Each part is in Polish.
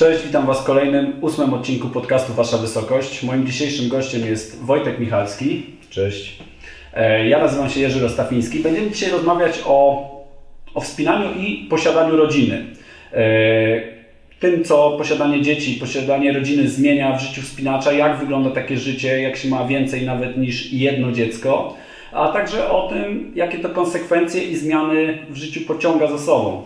Cześć, witam Was w kolejnym, ósmym odcinku podcastu Wasza Wysokość. Moim dzisiejszym gościem jest Wojtek Michalski. Cześć. E, Ja nazywam się Jerzy Rostafiński. Będziemy dzisiaj rozmawiać o, o wspinaniu i posiadaniu rodziny. E, Tym, co posiadanie dzieci, posiadanie rodziny zmienia w życiu wspinacza, jak wygląda takie życie, jak się ma więcej nawet niż jedno dziecko, a także o tym, jakie to konsekwencje i zmiany w życiu pociąga za sobą.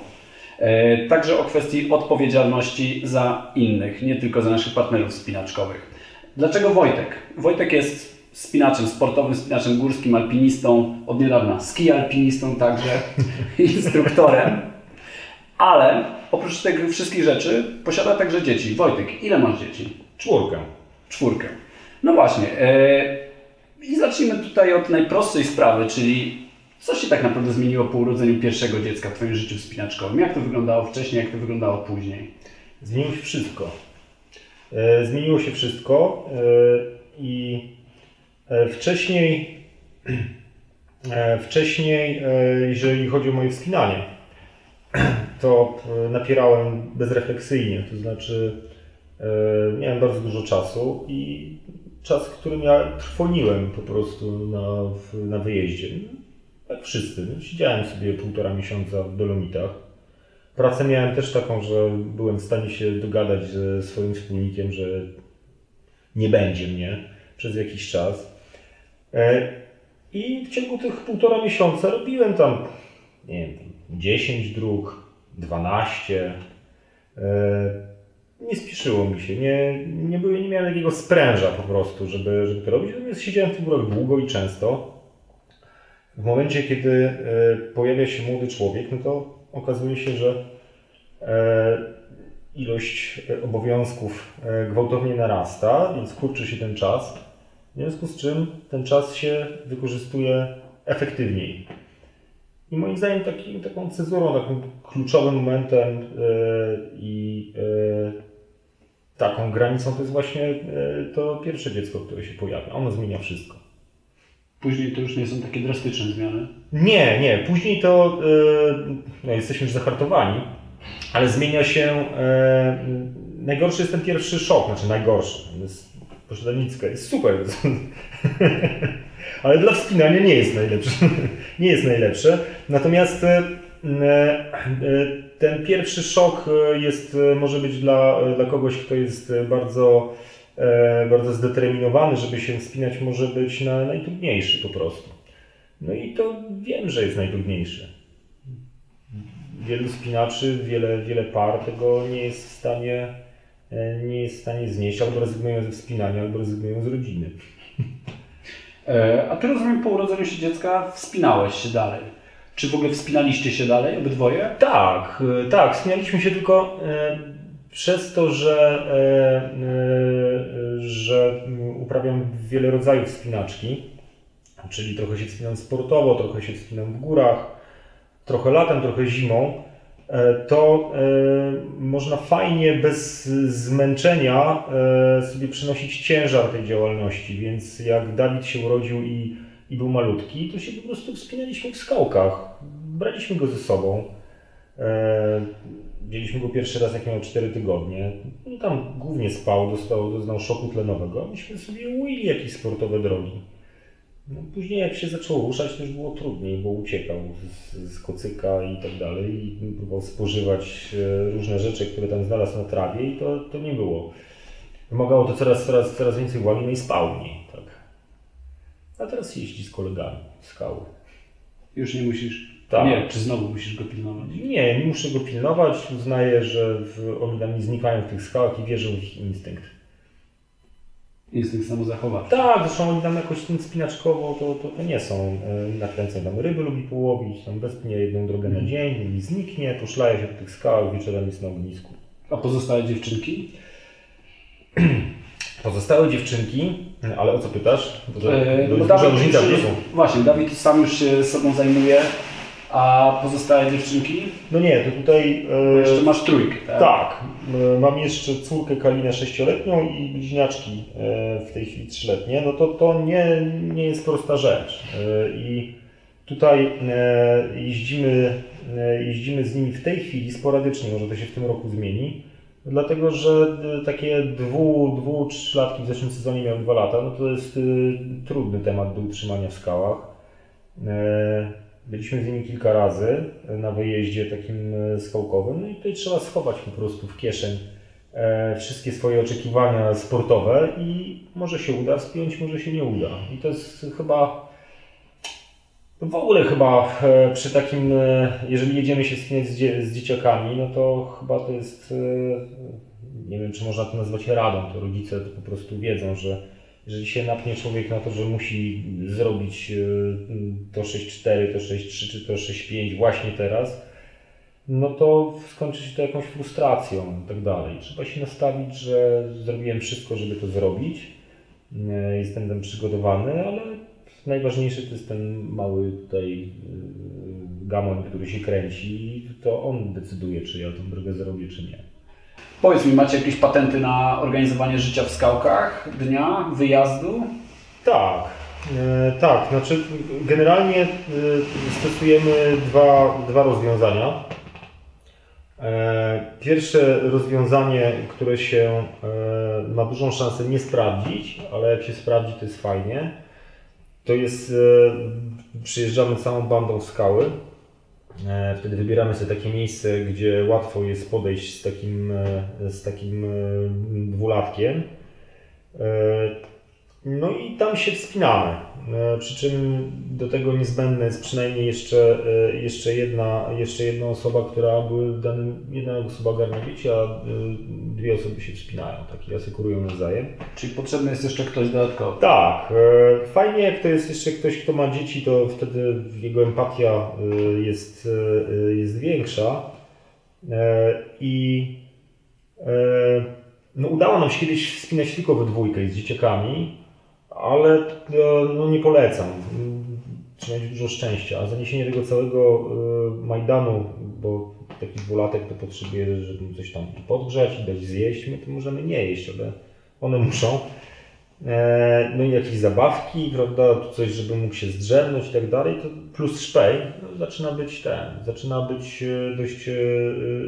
E, Także o kwestii odpowiedzialności za innych, nie tylko za naszych partnerów spinaczkowych. Dlaczego Wojtek? Wojtek jest spinaczem sportowym, spinaczem górskim, alpinistą, od niedawna ski alpinistą także, instruktorem, ale oprócz tych wszystkich rzeczy posiada także dzieci. Wojtek, ile masz dzieci? Czwórkę. Czwórkę. No właśnie. e, I zacznijmy tutaj od najprostszej sprawy, czyli co się tak naprawdę zmieniło po urodzeniu pierwszego dziecka w Twoim życiu wspinaczkowym? Jak to wyglądało wcześniej, jak to wyglądało później? Zmieniło się wszystko. E, Zmieniło się wszystko e, i e, wcześniej, wcześniej, jeżeli chodzi o moje wspinanie, to napierałem bezrefleksyjnie, to znaczy miałem bardzo dużo czasu i czas, którym ja trwoniłem po prostu na, na wyjeździe. Jak wszyscy. No, Siedziałem sobie półtora miesiąca w Dolomitach. Pracę miałem też taką, że byłem w stanie się dogadać ze swoim wspólnikiem, że nie będzie mnie przez jakiś czas. E, I w ciągu tych półtora miesiąca robiłem tam, nie wiem, 10 dróg, 12. E, Nie spieszyło mi się, nie, nie, byłem, nie miałem takiego spręża po prostu, żeby, żeby to robić. Natomiast siedziałem w tych górach długo i często. W momencie, kiedy e, pojawia się młody człowiek, no to okazuje się, że e, ilość e, obowiązków gwałtownie narasta, więc kurczy się ten czas. W związku z czym ten czas się wykorzystuje efektywniej. I moim zdaniem taki, taką cezurą, takim kluczowym momentem i taką granicą to jest właśnie to pierwsze dziecko, które się pojawia. Ono zmienia wszystko. Później to już nie są takie drastyczne zmiany. Nie, nie. Później to e, jesteśmy już zahartowani, ale zmienia się. E, najgorszy jest ten pierwszy szok, znaczy najgorszy. To jest super. ale dla wspinania nie jest najlepsze. nie jest najlepsze. Natomiast e, ten pierwszy szok jest, może być dla, dla kogoś, kto jest bardzo, bardzo zdeterminowany, żeby się wspinać, może być na, najtrudniejszy po prostu. No i to wiem, że jest najtrudniejsze. Wielu spinaczy, wiele, wiele par tego nie jest w stanie, e, nie jest w stanie znieść, albo rezygnują ze wspinania, albo rezygnują z rodziny. E, A Ty rozumiem, po urodzeniu się dziecka wspinałeś się dalej. Czy w ogóle wspinaliście się dalej, obydwoje? Tak, e, tak, wspinaliśmy się tylko e, przez to, że, e, e, że uprawiam wiele rodzajów wspinaczki, czyli trochę się wspinam sportowo, trochę się wspinam w górach, trochę latem, trochę zimą, e, to można fajnie, bez zmęczenia sobie przynosić ciężar tej działalności. Więc jak Dawid się urodził i, i był malutki, to się po prostu wspinaliśmy w skałkach. Braliśmy go ze sobą. E, Wzięliśmy go pierwszy raz, jak miał 4 tygodnie. No, tam głównie spał, dostał, doznał szoku tlenowego. Myśmy sobie łyli jakieś sportowe drogi. No, później jak się zaczął ruszać, to już było trudniej, bo uciekał z, z kocyka i tak dalej i próbował spożywać e, różne rzeczy, które tam znalazł na trawie i to, to nie było. Wymagało to coraz, coraz, coraz więcej uwagi, no i spał mniej. Tak. A teraz jeździ z kolegami skały. Już nie musisz. Tak. Nie, czy znowu musisz go pilnować? Nie, nie muszę go pilnować. Uznaję, że w, oni tam nie znikają w tych skałach i wierzę w ich instynkt. Instynkt samozachowawczy. Tak, zresztą oni tam jakoś tym spinaczkowo to, to, to nie są e, nakręceni. Tam ryby lubi połowić, tam wespnie jedną drogę na dzień i zniknie, poszlaje się po tych skałach, wieczorem jest na ognisku. A pozostałe dziewczynki? Pozostałe dziewczynki, ale o co pytasz? E, to bo jest duża Dawid różnica już-. Właśnie, Dawid sam już się sobą zajmuje, a pozostałe dziewczynki? No nie, to tutaj... Bo e, jeszcze masz trójkę, tak? Tak, e, mam jeszcze córkę Kalinę sześcioletnią i bliźniaczki e, w tej chwili trzyletnie, no to to nie, nie jest prosta rzecz. E, I tutaj e, jeździmy, e, jeździmy z nimi w tej chwili sporadycznie, może to się w tym roku zmieni, Dlatego, że takie dwu, dwu, trzylatki w zeszłym sezonie miały dwa lata, no to jest trudny temat do utrzymania w skałach. Byliśmy z nimi kilka razy na wyjeździe takim e, skałkowym, no i tutaj trzeba schować po prostu w kieszeń e, wszystkie swoje oczekiwania sportowe i może się uda spiąć, może się nie uda. I to jest chyba w ogóle chyba e, przy takim, jeżeli jedziemy się wspinać z, dzie- z dzieciakami, no to chyba to jest, nie wiem czy można to nazwać radą, to rodzice to po prostu wiedzą, że jeżeli się napnie człowiek na to, że musi zrobić e, to 6-4, to 6-3 czy to 6-5 właśnie teraz, no to skończy się to jakąś frustracją i tak dalej. Trzeba się nastawić, że zrobiłem wszystko, żeby to zrobić. E, Jestem tam przygotowany, ale najważniejszy to jest ten mały tutaj yy, gamoń, który się kręci i to on decyduje, czy ja tą drogę zrobię, czy nie. Powiedz mi, macie jakieś patenty na organizowanie życia w skałkach, dnia, wyjazdu? Tak, e, tak, znaczy generalnie e, stosujemy dwa, dwa rozwiązania. E, Pierwsze rozwiązanie, które się e, ma dużą szansę nie sprawdzić, ale jak się sprawdzi, to jest fajnie. To jest, e, przyjeżdżamy całą bandą skały. E, Wtedy wybieramy sobie takie miejsce, gdzie łatwo jest podejść z takim, e, z takim e, dwulatkiem. No i tam się wspinamy. E, Przy czym do tego niezbędna jest przynajmniej jeszcze, e, jeszcze, jedna, jeszcze jedna osoba, która były danym, jedna osoba ogarnia wiecie, a e, dwie osoby się wspinają, tak i asekurują nawzajem. Czyli potrzebny jest jeszcze ktoś dodatkowy? Tak, fajnie jak to jest jeszcze ktoś, kto ma dzieci, to wtedy jego empatia jest, jest większa. I no, udało nam się kiedyś wspinać tylko we dwójkę z dzieciakami, ale e, no, nie polecam. Trzeba mieć dużo szczęścia. A zaniesienie tego całego e, Majdanu, bo taki dwulatek to potrzebuje, żeby coś tam podgrzać i dać zjeść, my to możemy nie jeść, ale one muszą. E, No i jakieś zabawki, prawda, coś, żeby mógł się zdrzemnąć i tak dalej, to plus szpej, no, zaczyna być ten, zaczyna być dość,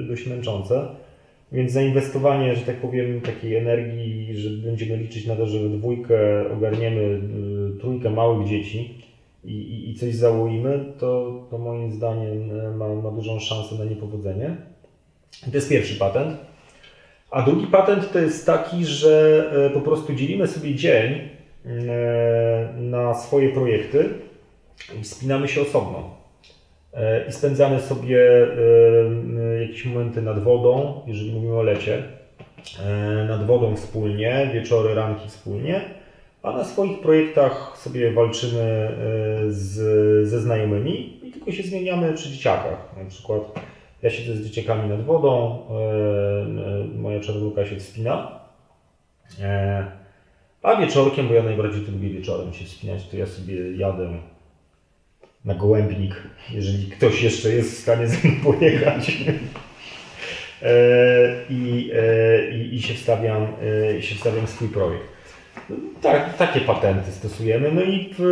dość męczące. Więc zainwestowanie, że tak powiem, takiej energii, że będziemy liczyć na to, że we dwójkę ogarniemy y, trójkę małych dzieci i, i, coś załoimy, to, to moim zdaniem e, ma, ma dużą szansę na niepowodzenie. To jest pierwszy patent. A drugi patent to jest taki, że e, po prostu dzielimy sobie dzień e, na swoje projekty i wspinamy się osobno. E, I spędzamy sobie e, jakieś momenty nad wodą, jeżeli mówimy o lecie, e, nad wodą wspólnie, wieczory, ranki wspólnie, a na swoich projektach sobie walczymy z, ze znajomymi i tylko się zmieniamy przy dzieciakach. Na przykład ja siedzę z dzieciakami nad wodą, moja czarnuka się wspina, a wieczorkiem, bo ja najbardziej lubię wieczorem się wspinać, to ja sobie jadę na gołębnik, jeżeli ktoś jeszcze jest w stanie ze mną pojechać. E, I, e, i, I się wstawiam, e, się wstawiam swój projekt. Tak, takie patenty stosujemy. No i w,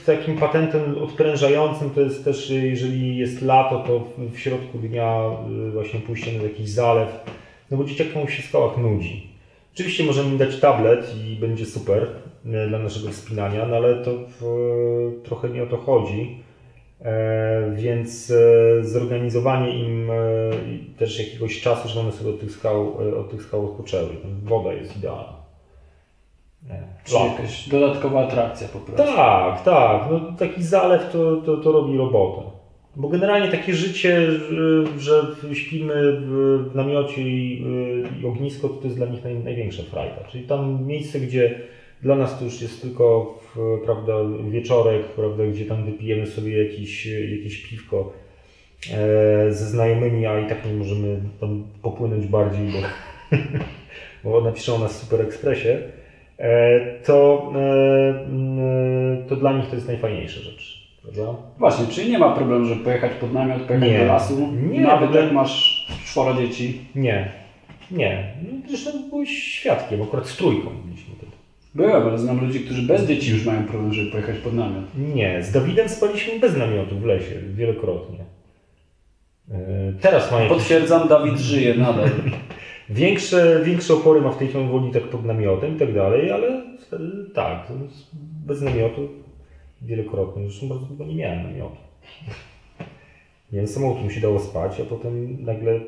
w takim patentem odprężającym to jest też, jeżeli jest lato, to w, środku dnia właśnie pójście na jakiś zalew, no bo dzieciakom się w skałach nudzi. Oczywiście możemy im dać tablet i będzie super dla naszego wspinania, no ale to w, trochę nie o to chodzi. E, więc e, zorganizowanie im e, też jakiegoś czasu, żeby one sobie od tych skał, od tych skał odpoczęły. Woda jest idealna. Czyli jakaś dodatkowa atrakcja po prostu. Tak, tak. No, taki zalew to, to, to robi robotę. Bo generalnie takie życie, że- śpimy w namiocie i, i ognisko, to, to jest dla nich naj, największa frajda. Czyli tam miejsce, gdzie dla nas to już jest tylko prawda, wieczorek, prawda, gdzie tam wypijemy sobie jakieś, jakieś piwko e, ze znajomymi, a i tak nie możemy tam popłynąć bardziej, bo, bo napiszą nas w Super Expressie e, to, e, to dla nich to jest najfajniejsza rzecz. Prawda? Właśnie, czyli nie ma problemu, żeby pojechać pod namiot, pojechać Nie. do lasu. Nie, Nawet ogóle- jak masz czworo dzieci. Nie, nie. No, Zresztą byłeś świadkiem, akurat z trójką byliśmy wtedy. Byłem, ale znam ludzi, którzy bez dzieci już mają problem, żeby pojechać pod namiot. Nie, z Dawidem spaliśmy bez namiotu w lesie, wielokrotnie. E, Teraz ma jakiś, Potwierdzam, Dawid żyje nadal. Większe, większe opory ma w tej chwili, woli tak pod namiotem i tak dalej, ale e, tak, bez namiotu wielokrotnie. Zresztą bardzo długo nie miałem namiotu. Miałem samochód, mu się dało spać, a potem nagle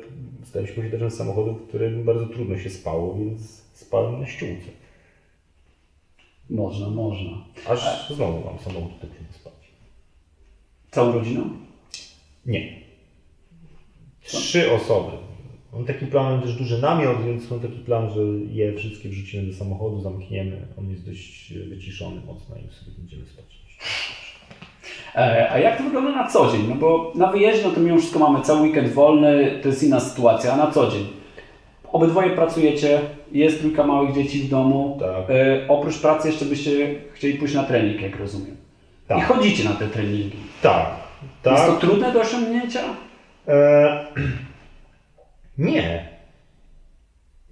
stałem się posiadaczem samochodu, w którym bardzo trudno się spało, więc spałem na ściółce. Można, można. Aż znowu mam samochód, tak się spać. Całą rodziną? Nie. Trzy osoby. Mam taki plan, też duży namiot, więc mam taki plan, że je wszystkie wrzucimy do samochodu, zamkniemy. On jest dość wyciszony mocno i sobie będziemy spać. E, A jak to wygląda na co dzień? No bo na wyjeździe no to mimo wszystko mamy cały weekend wolny, to jest inna sytuacja, a na co dzień? Obydwoje pracujecie, jest trójka małych dzieci w domu. Tak. E, oprócz pracy jeszcze byście chcieli pójść na trening, jak rozumiem. Tak. I chodzicie na te treningi. Tak. Jest to Tak. trudne do osiągnięcia? E, nie.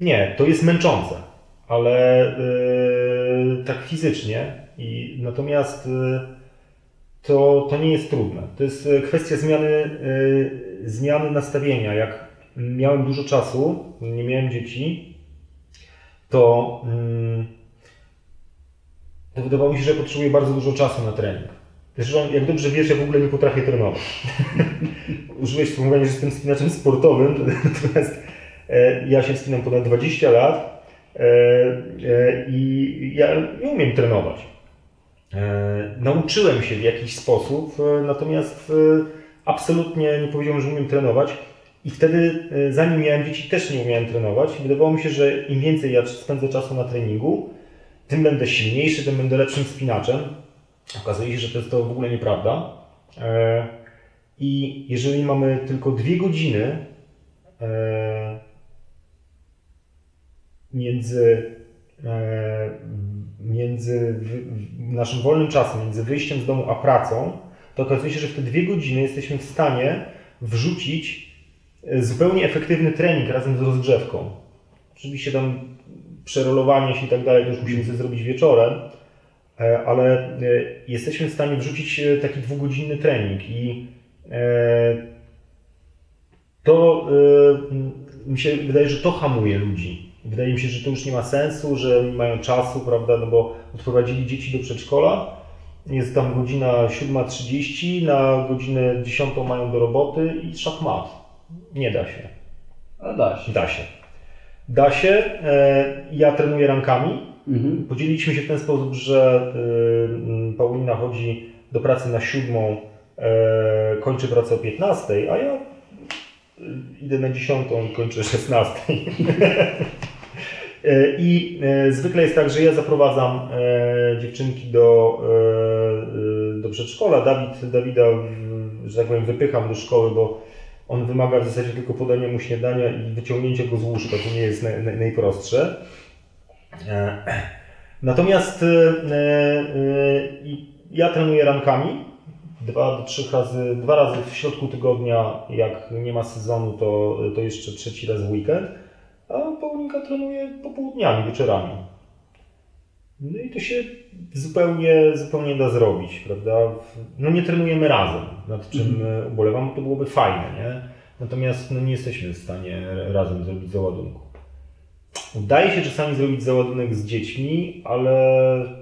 Nie, to jest męczące, ale e, tak fizycznie. I, natomiast e, to, to nie jest trudne. To jest e, kwestia zmiany, e, zmiany nastawienia. Jak miałem dużo czasu, nie miałem dzieci, to, mm, to wydawało mi się, że potrzebuję bardzo dużo czasu na trening. Zresztą, jak dobrze wiesz, ja w ogóle nie potrafię trenować. Użyłeś sformułowania, że jestem spinaczem sportowym, natomiast e, ja się wspinam ponad 20 lat e, e, i ja nie umiem trenować. Nauczyłem się w jakiś sposób, natomiast absolutnie nie powiedziałem, że umiem trenować. I wtedy, e, zanim miałem dzieci, też nie umiałem trenować. Wydawało mi się, że im więcej ja spędzę czasu na treningu, tym będę silniejszy, tym będę lepszym spinaczem. Okazuje się, że to jest to w ogóle nieprawda. E, I jeżeli mamy tylko dwie godziny e, między, między naszym wolnym czasem, między wyjściem z domu a pracą, to okazuje się, że w te dwie godziny jesteśmy w stanie wrzucić zupełnie efektywny trening razem z rozgrzewką. Oczywiście tam przerolowanie się i tak dalej, to już musimy sobie zrobić wieczorem, E, ale e, jesteśmy w stanie wrzucić e, taki dwugodzinny trening i to mi się wydaje, że to hamuje ludzi. Wydaje mi się, że to już nie ma sensu, że nie mają czasu, prawda, no bo odprowadzili dzieci do przedszkola, jest tam godzina 7.30, na godzinę 10 mają do roboty i szachmat. Nie da się. Ale da się. Da się. Da się. E, Ja trenuję rankami, Mhm. Podzieliliśmy się w ten sposób, że y, Paulina chodzi do pracy na siódmą, e, kończy pracę o 15, a ja idę na dziesiątą i kończę o 16. E, I e, zwykle jest tak, że ja zaprowadzam e, dziewczynki do, e, e, do przedszkola. Dawid, Dawida, że tak powiem, wypycham do szkoły, bo on wymaga w zasadzie tylko podania mu śniadania i wyciągnięcia go z łóżka. To nie jest naj, naj, najprostsze. E, Natomiast e, e, ja trenuję rankami. Dwa do trzech razy, dwa razy w środku tygodnia, jak nie ma sezonu, to, to jeszcze trzeci raz w weekend. A Paulinka trenuje popołudniami, wieczorami. No i to się zupełnie, zupełnie da zrobić, prawda? No nie trenujemy razem, nad czym e, ubolewam, to byłoby fajne, nie? Natomiast no, nie jesteśmy w stanie razem zrobić załadunku. Udaje się czasami zrobić załadunek z dziećmi, ale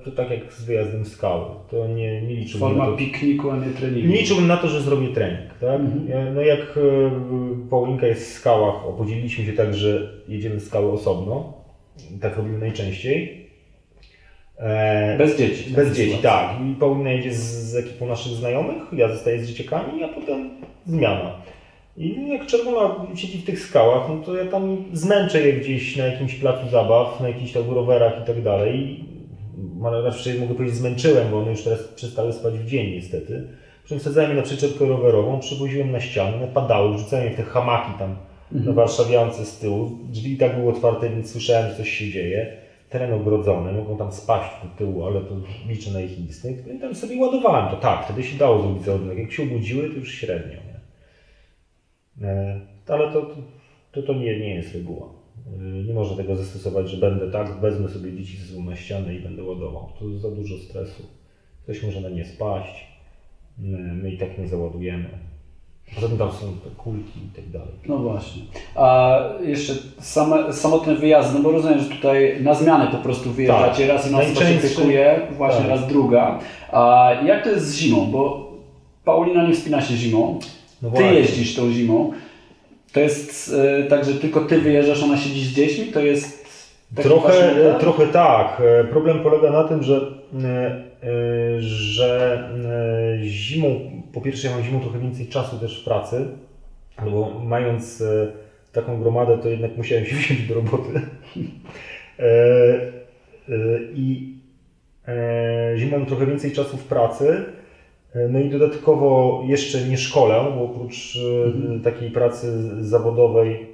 to tak jak z wyjazdem skały. To nie, nie liczyłbym na Forma to. pikniku, a nie treningu. Nie liczyłbym na to, że zrobię trening. Tak? Mhm. No jak e, Paulinka jest w skałach, o, podzieliliśmy się tak, że jedziemy w skały osobno. Tak robimy najczęściej. Bez dzieci. bez dzieci, sytuacja. tak. I Paulina jedzie z, z ekipą naszych znajomych, ja zostaję z dzieciakami, a potem zmiana. I jak czerwona siedzi w tych skałach, no to ja tam zmęczę je gdzieś na jakimś placu zabaw, na jakichś tam rowerach i tak dalej. Ale Raczej mogę powiedzieć zmęczyłem, bo one już teraz przestały spać w dzień niestety. Przesadzałem je na przyczepkę rowerową, przywoziłem na ścianę, one padały, wrzucałem je w te hamaki tam na warszawiance z tyłu. Drzwi i tak były otwarte, więc słyszałem, że coś się dzieje. Teren ogrodzony, mogą tam spaść do tyłu, ale to liczę na ich instynkt. No i tam sobie ładowałem to. Tak, wtedy się dało zrobić załadunek. Jak się obudziły, to już średnio. Nie? E, Ale to, to, to nie, nie jest reguła. E, Nie można tego zastosować, że będę tak, wezmę sobie dzieci ze sobą na ścianę i będę ładował. To jest za dużo stresu. Ktoś może na nie spaść. E, My i tak nie załadujemy. Poza tym tam są te kulki i tak dalej. No właśnie. A jeszcze same, samotne wyjazdy, no bo rozumiem, że tutaj na zmianę po prostu wyjeżdżacie, raz jedna osoba się pykuje, właśnie tak. raz druga. A jak to jest z zimą? Bo Paulina nie wspina się zimą, No ty właśnie. jeździsz tą zimą. To jest e, tak, że tylko ty wyjeżdżasz, ona siedzi z dziećmi? To jest Trochę, model? trochę tak. E, Problem polega na tym, że, e, e, że e, zimą, po pierwsze ja mam zimą trochę więcej czasu też w pracy, no bo mając e, taką gromadę, to jednak musiałem się wziąć do roboty. E, e, I zimą mam trochę więcej czasu w pracy. No i dodatkowo jeszcze nie szkolę, bo oprócz e, takiej pracy zawodowej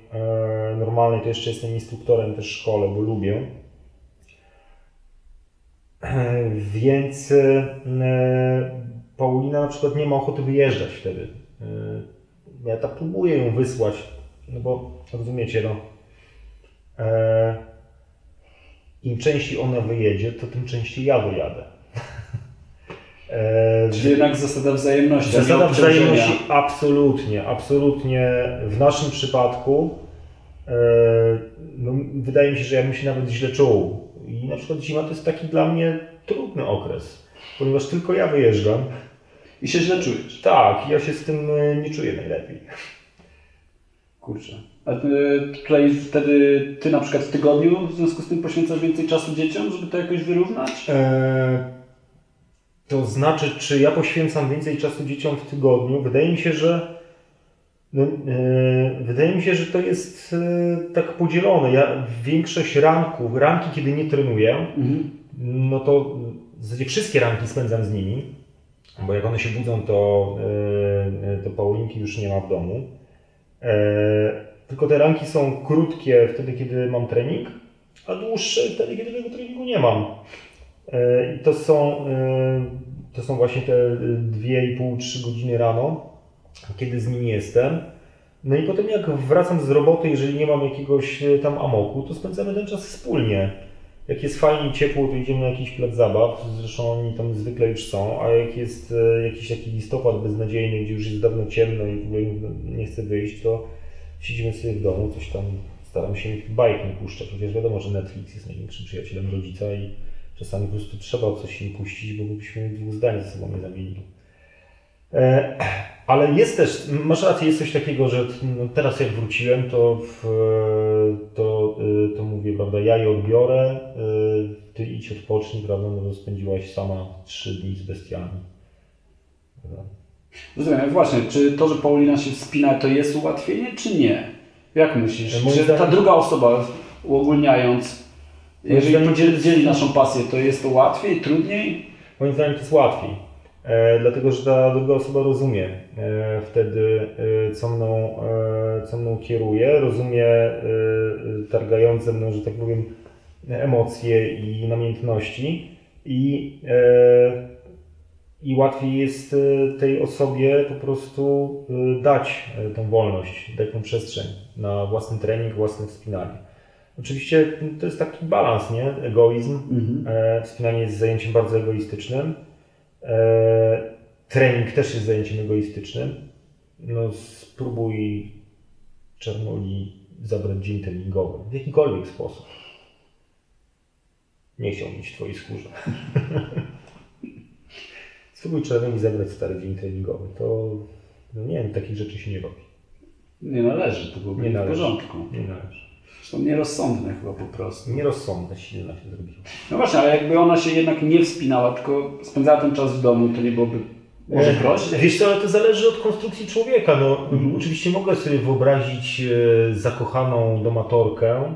normalnej, to jeszcze jestem instruktorem też szkole, bo lubię. Więc Paulina na przykład nie ma ochoty wyjeżdżać wtedy. E, Ja tak próbuję ją wysłać, no bo rozumiecie, no. E, Im częściej ona wyjedzie, to tym częściej ja wyjadę. E, Czyli jednak zasada wzajemności. Zasada wzajemności absolutnie, absolutnie w naszym przypadku e, no, wydaje mi się, że ja bym się nawet źle czuł. I na przykład zima to jest taki dla mnie trudny okres, ponieważ tylko ja wyjeżdżam. I się źle czujesz. Tak, ja się z tym e, nie czuję najlepiej. Kurczę. A ty, tutaj wtedy ty na przykład w tygodniu w związku z tym poświęcasz więcej czasu dzieciom, żeby to jakoś wyrównać? E, to znaczy, czy ja poświęcam więcej czasu dzieciom w tygodniu? Wydaje mi się, że no, e, wydaje mi się, że to jest e, tak podzielone. Ja większość ranków, ranki, kiedy nie trenuję, Mhm. no to w zasadzie wszystkie ranki spędzam z nimi, bo jak one się budzą, to, e, to Paulinki już nie ma w domu. E, Tylko te ranki są krótkie wtedy, kiedy mam trening, a dłuższe wtedy, kiedy tego treningu nie mam. E, I to są, to są właśnie te 2,5-3 godziny rano, kiedy z nimi jestem. No i potem jak wracam z roboty, jeżeli nie mam jakiegoś tam amoku, to spędzamy ten czas wspólnie. Jak jest fajnie ciepło, to idziemy na jakiś plac zabaw, zresztą oni tam zwykle już są, a jak jest e, jakiś taki listopad beznadziejny, gdzie już jest dawno ciemno i w ogóle nie chce wyjść, to siedzimy sobie w domu, coś tam staram się bajek nie puszczać, chociaż wiadomo, że Netflix jest największym przyjacielem rodzica i czasami po prostu trzeba coś im puścić, bo byśmy dwóch zdań ze sobą nie zamienili. E, ale jest też, masz rację, jest coś takiego, że no, teraz jak wróciłem, to, w, to, y, to mówię, prawda, ja je odbiorę, ty idź odpocznij, prawda, no bo spędziłaś sama trzy dni z bestiami. Prawda? Rozumiem, właśnie, czy to, że Paulina się wspina, to jest ułatwienie, czy nie? Jak myślisz? Moim Czy ta zdaniem- druga osoba, uogólniając, jeżeli podzieli dzieli naszą pasję, to jest to łatwiej, trudniej? Moim zdaniem to jest łatwiej, e, dlatego że ta druga osoba rozumie e, wtedy, e, co, mną, e, co mną kieruje, rozumie e, e, targające mną, że tak powiem, emocje i namiętności i, e, i łatwiej jest e, tej osobie po prostu e, dać e, tą wolność, dać tą przestrzeń na własny trening, własne wspinanie. Oczywiście to jest taki balans, nie? Egoizm, Mhm. E, Wspinanie jest zajęciem bardzo egoistycznym. E, Trening też jest zajęciem egoistycznym. No, spróbuj Czernoli zabrać dzień treningowy w jakikolwiek sposób. Nie chciał być w Twojej skórze. spróbuj Czernoli zabrać stary dzień treningowy. To, no nie wiem, takich rzeczy się nie robi. Nie należy, to byłoby Nie nie w należy. porządku. Nie należy. Zresztą nierozsądne chyba po prostu. Nierozsądne, silna się zrobiło. No właśnie, ale jakby ona się jednak nie wspinała, tylko spędzała ten czas w domu, to nie byłoby może E, prościej? Wiesz co, ale to zależy od konstrukcji człowieka. No, Mhm. Oczywiście mogę sobie wyobrazić e, zakochaną domatorkę,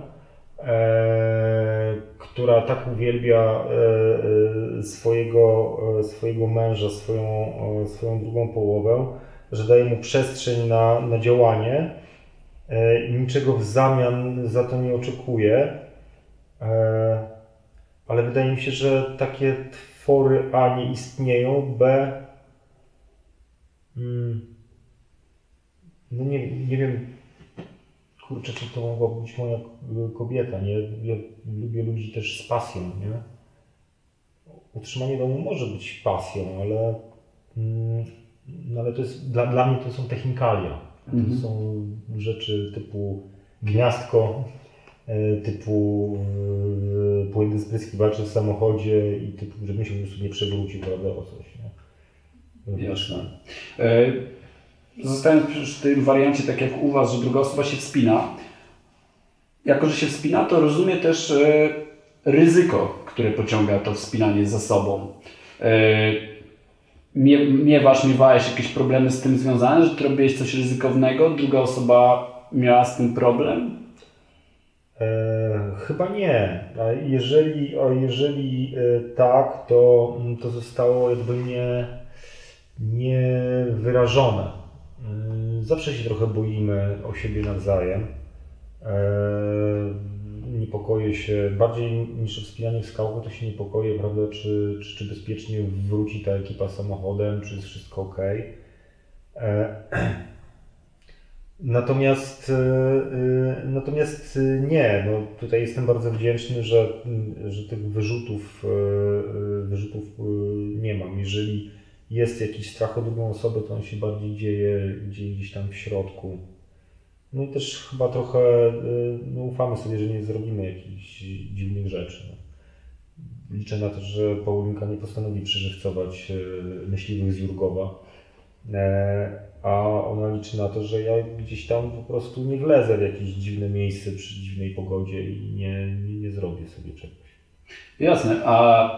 e, która tak uwielbia e, e, swojego, e, swojego męża, swoją, swoją drugą połowę, że daje mu przestrzeń na, na działanie i niczego w zamian za to nie oczekuje. E, ale wydaje mi się, że takie twory A nie istnieją, B Mm. No nie, nie wiem, kurczę, czy to mogła być moja kobieta, nie? Ja lubię ludzi też z pasją, nie? Utrzymanie domu może być pasją, ale, mm, no ale to jest, dla, dla mnie to są technikalia. To Mhm. są rzeczy typu gniazdko, e, typu e, płyn do spryskiwaczy w samochodzie i typu, żebym się po prostu nie przewrócił, prawda, o coś. Nie? Jasne. E, Zostając przy tym wariancie, tak jak u Was, że druga osoba się wspina, jako że się wspina, to rozumie też ryzyko, które pociąga to wspinanie za sobą. E, Mie, miewasz, miewałeś jakieś problemy z tym związane, że ty robiłeś coś ryzykownego, druga osoba miała z tym problem? E, chyba nie. Jeżeli, a jeżeli e, tak, to, mm, to zostało jakby nie, nie wyrażone. Mm, Zawsze się trochę boimy o siebie nawzajem. E, Niepokoję się, bardziej niż o wspinaniu w skałkę, to się niepokoję, prawda, czy, czy, czy bezpiecznie wróci ta ekipa samochodem, czy jest wszystko ok. E, Natomiast, e, e, natomiast nie, no tutaj jestem bardzo wdzięczny, że, że tych wyrzutów, wyrzutów nie mam. Jeżeli jest jakiś strach o drugą osobę, to on się bardziej dzieje gdzieś tam w środku. No i też chyba trochę e, no, ufamy sobie, że nie zrobimy jakichś dziwnych rzeczy. No. Liczę na to, że Paulinka nie postanowi przeżywcować e, myśliwych z Jurgowa. E, a ona liczy na to, że ja gdzieś tam po prostu nie wlezę w jakieś dziwne miejsce przy dziwnej pogodzie i nie, nie, nie zrobię sobie czegoś. Jasne, a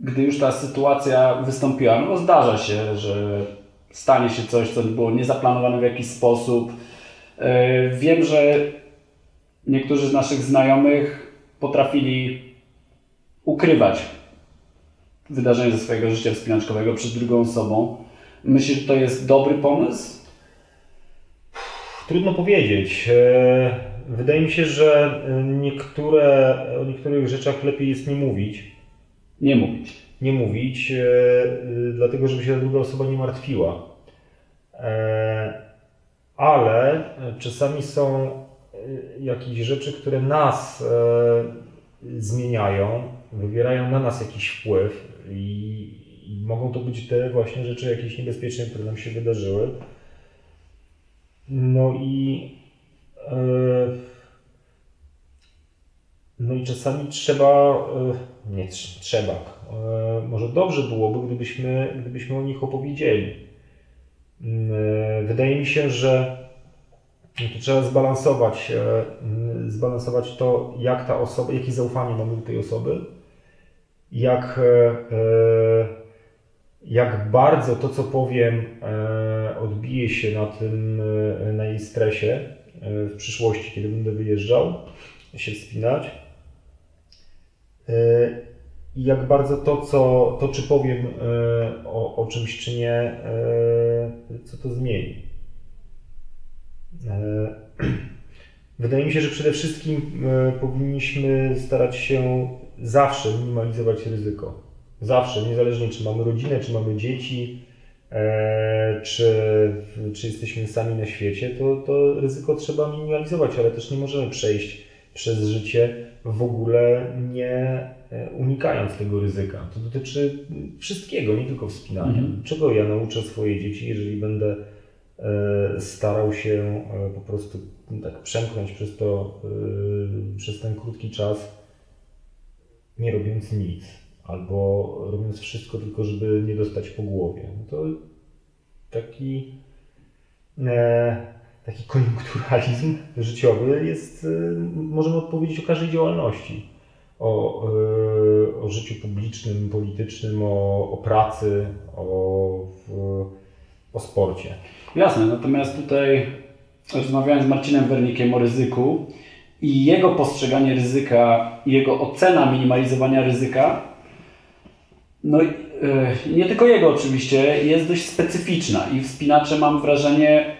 gdy już ta sytuacja wystąpiła, no zdarza się, że stanie się coś, co było niezaplanowane w jakiś sposób. Yy, Wiem, że niektórzy z naszych znajomych potrafili ukrywać wydarzenie ze swojego życia wspinaczkowego przed drugą osobą. Myślisz, że to jest dobry pomysł? Trudno powiedzieć. E, Wydaje mi się, że niektóre, o niektórych rzeczach lepiej jest nie mówić. Nie mówić. Nie mówić, e, e, dlatego żeby się ta druga osoba nie martwiła. E, Ale czasami są e, jakieś rzeczy, które nas e, zmieniają, wywierają na nas jakiś wpływ i, mogą to być te właśnie rzeczy jakieś niebezpieczne, które nam się wydarzyły. No i e, no i czasami trzeba, e, nie trz- trzeba, e, może dobrze byłoby, gdybyśmy, gdybyśmy o nich opowiedzieli. Mm, Wydaje mi się, że tu trzeba zbalansować, e, mm, zbalansować to, jak ta osoba, jakie zaufanie mamy do tej osoby, jak, e, e, jak bardzo to, co powiem, odbije się na tym, na jej stresie w przyszłości, kiedy będę wyjeżdżał się wspinać. I jak bardzo to, co, to czy powiem e, o, o czymś, czy nie, e, co to zmieni. E, Wydaje mi się, że przede wszystkim powinniśmy starać się zawsze minimalizować ryzyko. Zawsze, niezależnie czy mamy rodzinę, czy mamy dzieci, czy, czy jesteśmy sami na świecie, to, to ryzyko trzeba minimalizować, ale też nie możemy przejść przez życie w ogóle nie e, unikając tego ryzyka. To dotyczy wszystkiego, nie tylko wspinania. Mhm. Czego ja nauczę swoje dzieci, jeżeli będę e, starał się e, po prostu tak przemknąć przez to, przez ten krótki czas, nie robiąc nic, albo robiąc wszystko tylko, żeby nie dostać po głowie. No to taki, taki koniunkturalizm życiowy jest, e, możemy odpowiedzieć o każdej działalności. O, e, o życiu publicznym, politycznym, o, o pracy, o, o sporcie. Jasne, natomiast tutaj rozmawiałem z Marcinem Wernikiem o ryzyku i jego postrzeganie ryzyka, jego ocena minimalizowania ryzyka, no e, nie tylko jego oczywiście, jest dość specyficzna i wspinacze mam wrażenie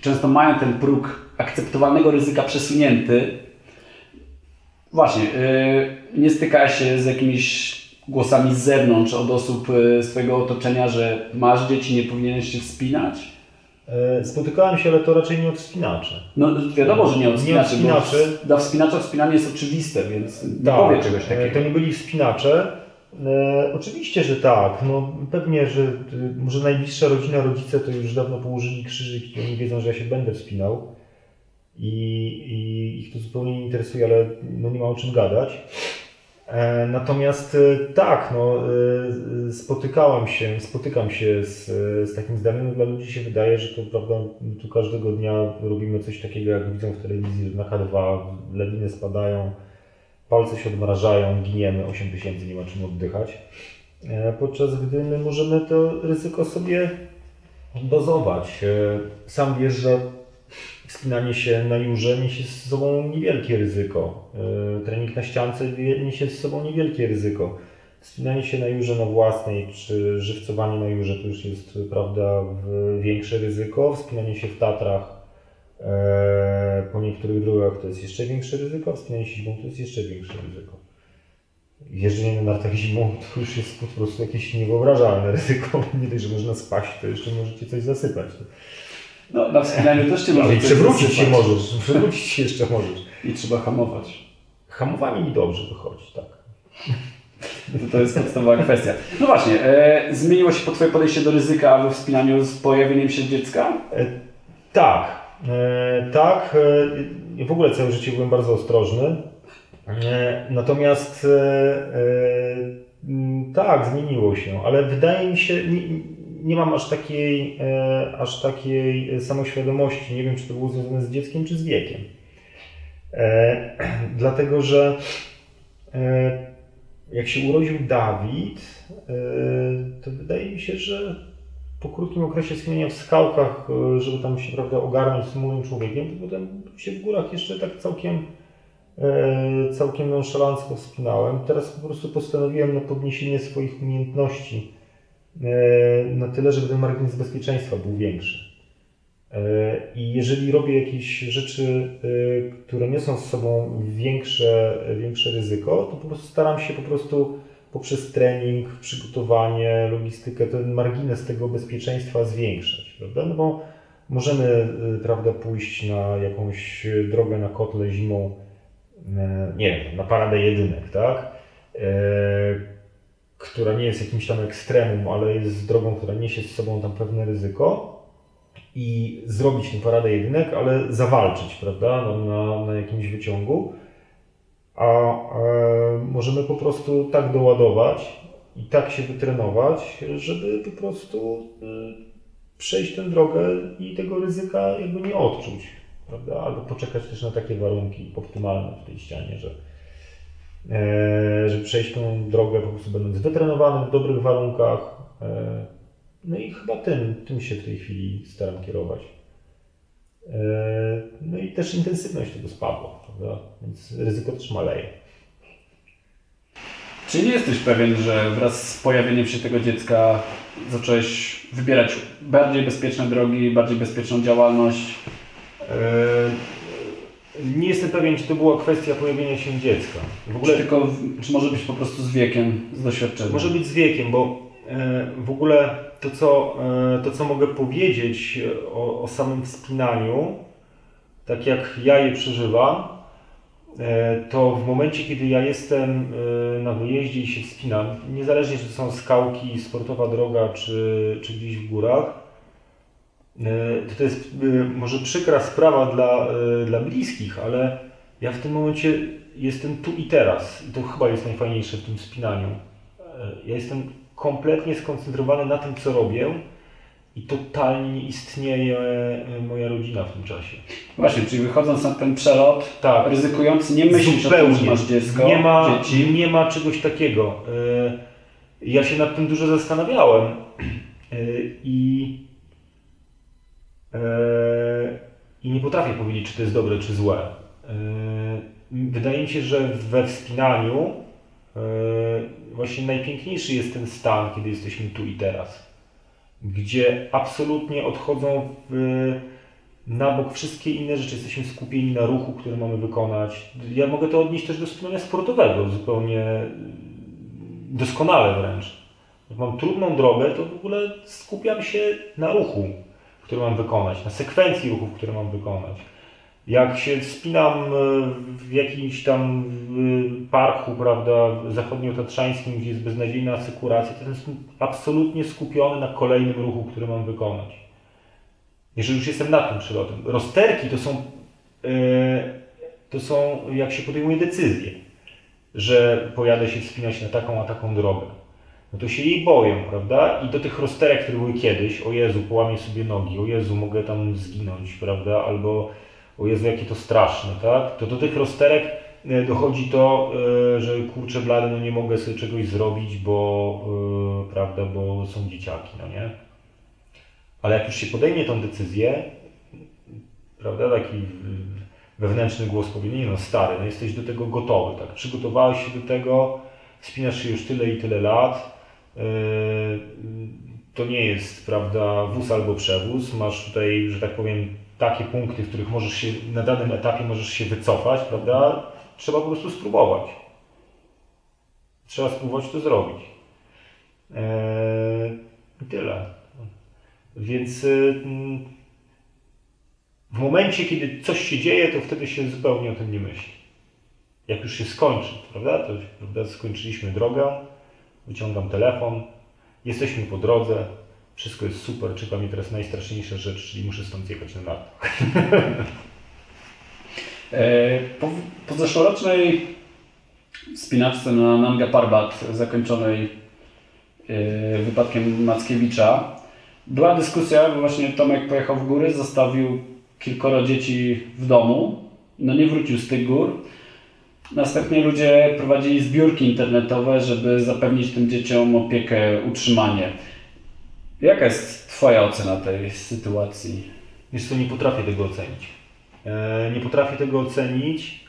często mają ten próg akceptowalnego ryzyka przesunięty. Właśnie, e, nie styka się z jakimiś głosami z zewnątrz od osób e, swojego otoczenia, że masz dzieci, nie powinieneś się wspinać? E, Spotykałem się, ale to raczej nie od wspinaczy. No wiadomo, że nie od Nie wspinaczy, od wspinaczy. dla wspinacza wspinanie jest oczywiste, więc nie Tak, powie czegoś e, takiego. To nie byli wspinacze, E, oczywiście, że tak. No, pewnie, że y, może najbliższa rodzina, rodzice to już dawno położyli krzyżyk i oni wiedzą, że ja się będę wspinał. I, i ich to zupełnie nie interesuje, ale no, nie ma o czym gadać. E, natomiast e, tak, no, e, spotykałem się, spotykam się z, z takim zdaniem. Dla ludzi się wydaje, że to prawda, tu każdego dnia robimy coś takiego, jak widzą w telewizji, że na H2 lawiny spadają, palce się odmrażają, giniemy, 8 tysięcy, nie ma czym oddychać. E, Podczas gdy my możemy to ryzyko sobie dozować. E, Sam wiesz, że wspinanie się na jurze niesie z sobą niewielkie ryzyko. E, Trening na ściance niesie z sobą niewielkie ryzyko. Wspinanie się na jurze na własnej, czy żywcowanie na jurze to już jest, prawda, większe ryzyko. Wspinanie się w Tatrach po niektórych drogach to jest jeszcze większe ryzyko, a wspinanie się zimą to jest jeszcze większe ryzyko. Jeżdżenie na nartach zimą to już jest po prostu jakieś niewyobrażalne ryzyko. Nie dość, że można spaść, to jeszcze możecie coś zasypać. No, na wspinaniu też cię Ale może i coś przewrócić się możesz, przewrócić się jeszcze możesz. I trzeba hamować. Hamowanie mi dobrze wychodzi, tak. To, to jest podstawowa kwestia. No właśnie, e, zmieniło się po Twoje podejście do ryzyka we wspinaniu z pojawieniem się dziecka? E, tak, e, tak. E, w ogóle całe życie byłem bardzo ostrożny. E, natomiast e, e, tak, zmieniło się, ale wydaje mi się, nie, nie mam aż takiej, e, aż takiej samoświadomości. Nie wiem, czy to było związane z dzieckiem, czy z wiekiem. E, dlatego, że e, jak się urodził Dawid, e, to wydaje mi się, że po krótkim okresie wspinania w skałkach, e, żeby tam się prawda, ogarnąć z młodym człowiekiem, to potem się w górach jeszcze tak całkiem, e, całkiem nonszalancko wspinałem. Teraz po prostu postanowiłem na podniesienie swoich umiejętności e, na tyle, żeby ten margines bezpieczeństwa był większy. I jeżeli robię jakieś rzeczy, które niosą z sobą większe, większe ryzyko, to po prostu staram się po prostu poprzez trening, przygotowanie, logistykę, ten margines tego bezpieczeństwa zwiększać, prawda? No bo możemy, y, prawda, pójść na jakąś drogę na kotle zimą, e, nie wiem, na paradę jedynek, tak? E, która nie jest jakimś tam ekstremum, ale jest drogą, która niesie z sobą tam pewne ryzyko i zrobić tę paradę jedynek, ale zawalczyć, prawda, no, na, na jakimś wyciągu a e, możemy po prostu tak doładować i tak się wytrenować, żeby po prostu e, przejść tę drogę i tego ryzyka jakby nie odczuć, prawda? Albo poczekać też na takie warunki optymalne w tej ścianie, że, e, że przejść tą drogę po prostu będąc wytrenowanym w dobrych warunkach. E, no i chyba tym, tym się w tej chwili staram kierować. E, No i też intensywność tego spadła, prawda? Więc ryzyko też maleje. Czy nie jesteś pewien, że wraz z pojawieniem się tego dziecka zacząłeś wybierać bardziej bezpieczne drogi, bardziej bezpieczną działalność? E, Nie jestem pewien, czy to była kwestia pojawienia się dziecka. W ogóle Czy, tylko, czy może być po prostu z wiekiem, z doświadczeniem? może być z wiekiem, bo e, w ogóle to, co, e, to, co mogę powiedzieć o, o samym wspinaniu, tak jak ja je przeżywam, e, to w momencie, kiedy ja jestem e, na wyjeździe i się wspinam, niezależnie czy to są skałki, sportowa droga, czy, czy gdzieś w górach, e, to, to jest e, może przykra sprawa dla, e, dla bliskich, ale ja w tym momencie jestem tu i teraz. I to chyba jest najfajniejsze w tym wspinaniu. E, Ja jestem kompletnie skoncentrowany na tym, co robię i totalnie nie istnieje e, moja rodzina w tym czasie. Właśnie, czyli wychodząc na ten przelot, Tak, ryzykując, nie myślisz o tym, że masz dziecko, nie ma, dzieci. nie ma czegoś takiego. E, Ja się nad tym dużo zastanawiałem e, i, i nie potrafię powiedzieć, czy to jest dobre, czy złe. Wydaje mi się, że we wspinaniu właśnie najpiękniejszy jest ten stan, kiedy jesteśmy tu i teraz, gdzie absolutnie odchodzą w, na bok wszystkie inne rzeczy. Jesteśmy skupieni na ruchu, który mamy wykonać. Ja mogę to odnieść też do wspinania sportowego, zupełnie doskonale wręcz. Jak mam trudną drogę, to w ogóle skupiam się na ruchu, który mam wykonać, na sekwencji ruchów, które mam wykonać. Jak się wspinam e, w jakimś tam e, parku, prawda, zachodniotatrzańskim, gdzie jest beznadziejna asekuracja, to jestem absolutnie skupiony na kolejnym ruchu, który mam wykonać. Jeżeli już jestem nad tym przelotem. Rozterki to są, e, to są jak się podejmuje decyzję, że pojadę się wspinać na taką, a taką drogę. No to się jej boję, prawda? I do tych rozterek, które były kiedyś, o Jezu, połamię sobie nogi, o Jezu, mogę tam zginąć, prawda? Albo o Jezu, jakie to straszne, tak? To do tych rozterek e, dochodzi to, e, że kurczę blady, no nie mogę sobie czegoś zrobić, bo, e, prawda, bo są dzieciaki, no nie? Ale jak już się podejmie tą decyzję, prawda, taki wewnętrzny głos powie, nie no stary, no jesteś do tego gotowy, tak? Przygotowałeś się do tego, wspinasz się już tyle i tyle lat, to nie jest, prawda, wóz albo przewóz, masz tutaj, że tak powiem, takie punkty, w których możesz się, na danym etapie możesz się wycofać, prawda? Trzeba po prostu spróbować. Trzeba spróbować to zrobić. Eee, tyle. Więc y, w momencie, kiedy coś się dzieje, to wtedy się zupełnie o tym nie myśli. Jak już się skończy, prawda? To prawda, skończyliśmy drogę, wyciągam telefon, jesteśmy po drodze, wszystko jest super, czeka mnie teraz najstraszniejsza rzecz, czyli muszę stąd jechać na nartach. E, po, po zeszłorocznej spinaczce na Nanga Parbat zakończonej e, wypadkiem Mackiewicza była dyskusja, bo właśnie Tomek pojechał w góry, zostawił kilkoro dzieci w domu, no nie wrócił z tych gór. Następnie ludzie prowadzili zbiórki internetowe, żeby zapewnić tym dzieciom opiekę, utrzymanie. Jaka jest Twoja ocena tej sytuacji? Wiesz co, nie potrafię tego ocenić. E, nie potrafię tego ocenić.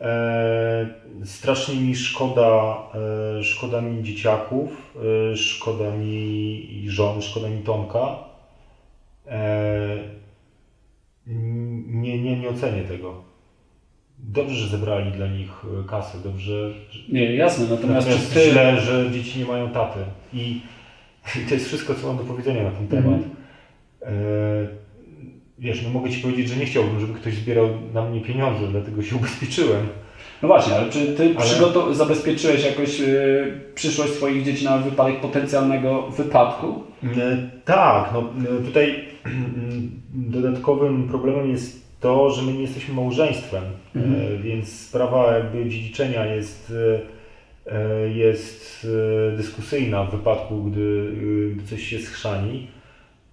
E, strasznie mi szkoda, e, szkoda mi dzieciaków, e, szkoda mi żon, szkoda mi Tomka. E, nie, nie, nie ocenię tego. Dobrze, że zebrali dla nich e, kasę, dobrze. Nie, jasne, natomiast, Natomiast czy ty... źle, że dzieci nie mają taty. I, I to jest wszystko, co mam do powiedzenia na ten temat. E, wiesz, no mogę Ci powiedzieć, że nie chciałbym, żeby ktoś zbierał na mnie pieniądze, dlatego się ubezpieczyłem. No właśnie, ale czy Ty Ale- zabezpieczyłeś jakoś y, przyszłość swoich dzieci na wypadek potencjalnego wypadku? E, tak, no e, tutaj dodatkowym problemem jest to, że my nie jesteśmy małżeństwem, e, więc sprawa jakby dziedziczenia jest, jest e, dyskusyjna w wypadku, gdy, e, gdy coś się schrzani.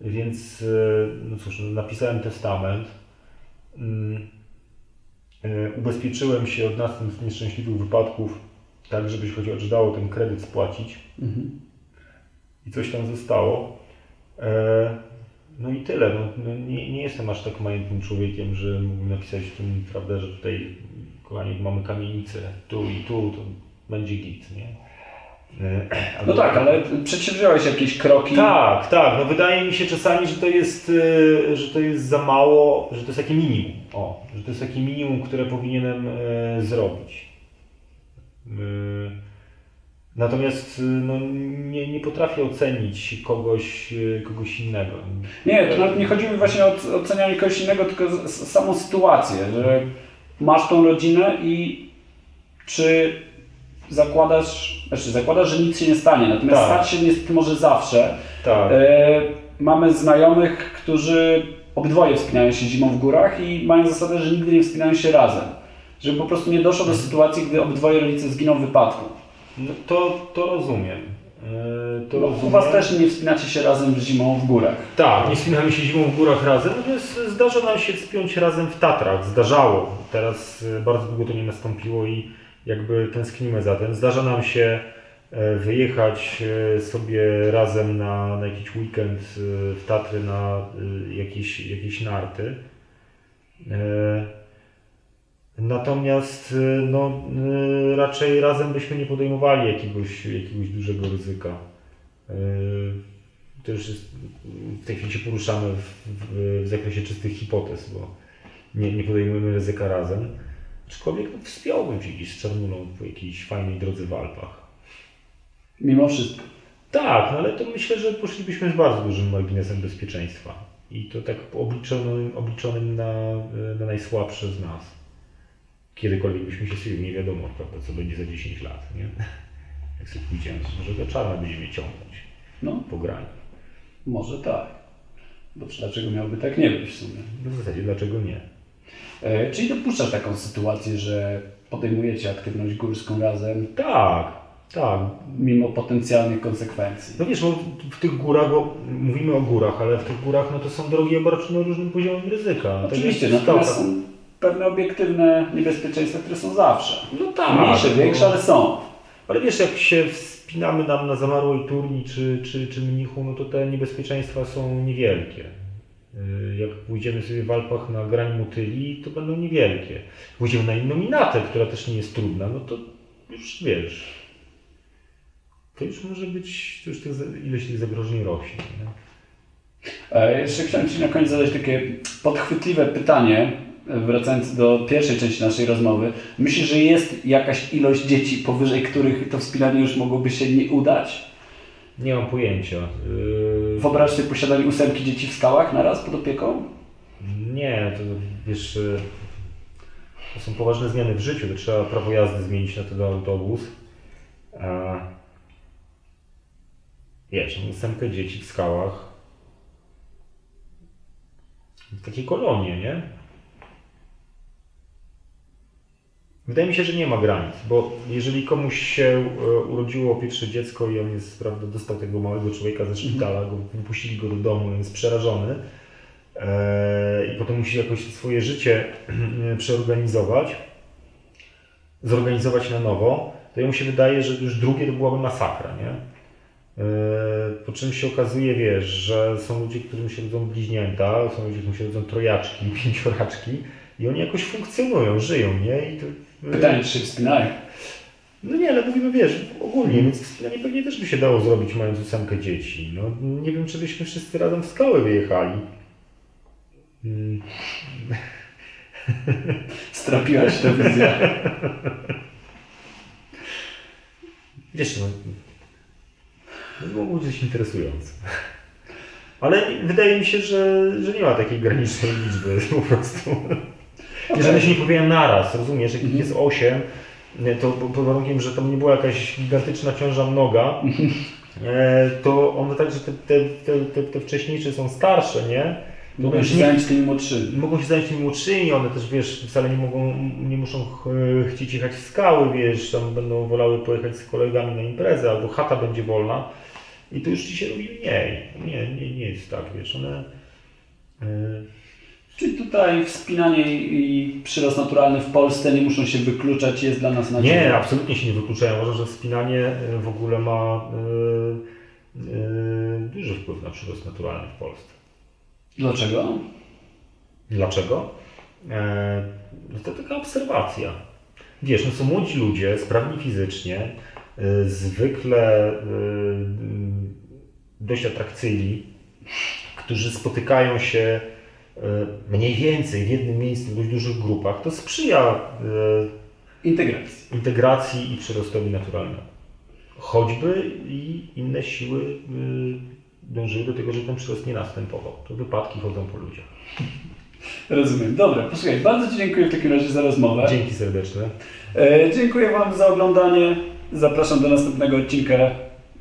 Więc, e, no cóż, no napisałem testament. Mm, e, Ubezpieczyłem się od następstw nieszczęśliwych wypadków, tak żeby się chociaż dało ten kredyt spłacić Mhm. i coś tam zostało. E, no i tyle. No, no nie, nie jestem aż tak majętnym człowiekiem, że mógłbym napisać w tym, prawda, że tutaj, kochani, mamy kamienicę tu i tu, to będzie git, nie? E, No tak, ale przedsięwziąłeś jakieś kroki. Tak, tak. No wydaje mi się czasami, że to jest, e, że to jest za mało, że to jest takie minimum. O, że to jest takie minimum, które powinienem e, zrobić. Natomiast no, nie, nie potrafię ocenić kogoś, kogoś innego. Nie, to nawet nie chodzi mi właśnie o ocenianie kogoś innego, tylko samą sytuację, że masz tą rodzinę i czy zakładasz, znaczy zakładasz, że nic się nie stanie, natomiast Tak. stać się niestety może zawsze. Tak. E, mamy znajomych, którzy obydwoje wspinają się zimą w górach i mają zasadę, że nigdy nie wspinają się razem. Żeby po prostu nie doszło do sytuacji, gdy obydwoje rodzice zginą w wypadku. No, to, to rozumiem. E, To No, rozumiem. u Was też nie wspinacie się razem zimą w górach. Tak, nie wspinamy się zimą w górach razem, natomiast zdarza nam się wspiąć razem w Tatrach. Zdarzało. Teraz e, bardzo długo to nie nastąpiło i jakby tęsknimy za tym. Zdarza nam się e, wyjechać e, sobie razem na, na jakiś weekend e, w Tatry na jakieś, jakieś narty. Natomiast no, raczej razem byśmy nie podejmowali jakiegoś, jakiegoś dużego ryzyka. To już jest, w tej chwili się poruszamy w, w, w zakresie czystych hipotez, bo nie, nie podejmujemy ryzyka razem. Aczkolwiek no, wspiąłbym się gdzieś z Czarnulą po jakiejś fajnej drodze w Alpach. Mimo wszystko. Tak, no ale to myślę, że poszlibyśmy z bardzo dużym marginesem bezpieczeństwa. I to tak obliczonym, obliczonym na, na najsłabsze z nas. Kiedykolwiek byśmy się sobie nie wiadomo, prawda, co będzie za 10 lat, nie? Jak sobie pójdziemy, może go czarna będziemy ciągnąć No, po graniu. może tak. Bo dlaczego miałoby tak nie być w sumie? No w zasadzie dlaczego nie? E, czyli dopuszczasz taką sytuację, że podejmujecie aktywność górską razem, Tak, tak. mimo potencjalnych konsekwencji. No wiesz, bo w tych górach, bo mówimy o górach, ale w tych górach no to są drogi obarczone różnym poziomem ryzyka. Tak Oczywiście, jak w natomiast są pewne obiektywne niebezpieczeństwa, które są zawsze. No tak. Mniejsze, no. większe, ale są. Ale wiesz, jak się wspinamy nam na zamarłej turni czy, czy, czy mnichu, no to te niebezpieczeństwa są niewielkie. Yy, Jak pójdziemy sobie w Alpach na grań motyli, to będą niewielkie. Pójdziemy na inną minatę, która też nie jest trudna, no to już wiesz, to już może być, to już tych, ileś tych zagrożeń rośnie. Nie? E, Jeszcze chciałem Ci na koniec zadać takie podchwytliwe pytanie, e, wracając do pierwszej części naszej rozmowy. Myślisz, że jest jakaś ilość dzieci, powyżej których to wspinanie już mogłoby się nie udać? Nie mam pojęcia. Yy, Wyobraź sobie posiadanie ósemki dzieci w skałach naraz pod opieką? Nie, to wiesz, y, to są poważne zmiany w życiu, to trzeba prawo jazdy zmienić na ten autobus. A, wiesz, no, ósemkę dzieci w skałach. Takie kolonie, nie? Wydaje mi się, że nie ma granic, bo jeżeli komuś się e, urodziło pierwsze dziecko i on jest, prawda, dostał tego małego człowieka ze szpitala, go, wypuścili go do domu, on jest przerażony e, i potem musi jakoś swoje życie przeorganizować, zorganizować na nowo, to jemu się wydaje, że już drugie to byłaby masakra, nie? E, Po czym się okazuje, wiesz, że są ludzie, którym się rodzą bliźnięta, są ludzie, którym się rodzą trojaczki, pięcioraczki i oni jakoś funkcjonują, żyją, nie? I to, Pytanie, czy się wspinają? no nie, ale mówimy, wiesz, ogólnie, więc wspinanie pewnie też by się dało zrobić, mając ósemkę dzieci. No, nie wiem, czy byśmy wszyscy razem w skałę wyjechali. Mm, Strapiłaś tę wizję. Wiesz, no, no byłoby coś interesujące. Ale wydaje mi się, że, że nie ma takiej granicznej liczby po prostu. Jeżeli się nie powiem naraz, rozumiesz, jak ich jest 8, to pod warunkiem, że tam nie była jakaś gigantyczna ciąża mnoga, e, to one także te, te, te, te, wcześniejsze są starsze, nie? Mogą się zająć tymi młodszymi. Mogą się zająć tymi młodszymi, one też wiesz, wcale nie mogą, nie muszą ch- chcieć jechać w skały, wiesz, tam będą wolały pojechać z kolegami na imprezę, albo chata będzie wolna i to już ci się robi mniej. Nie, nie, nie jest tak, wiesz, one... e, Czyli tutaj wspinanie i przyrost naturalny w Polsce nie muszą się wykluczać, jest dla nas nadzieją. Nie, absolutnie się nie wykluczają. Uważam, że wspinanie e, w ogóle ma e, e, duży wpływ na przyrost naturalny w Polsce. Dlaczego? Dlaczego? No to taka obserwacja. Wiesz, no są młodzi ludzie, sprawni fizycznie, zwykle dość atrakcyjni, którzy spotykają się mniej więcej w jednym miejscu w dość dużych grupach. To sprzyja e, Integracji. integracji i przyrostowi naturalnemu. Choćby i inne siły y, dążyły do tego, żeby ten przyrost nie następował. To wypadki chodzą po ludziach. Rozumiem. Dobra, posłuchaj, bardzo Ci dziękuję w takim razie za rozmowę. Dzięki serdeczne. E, dziękuję Wam za oglądanie. Zapraszam do następnego odcinka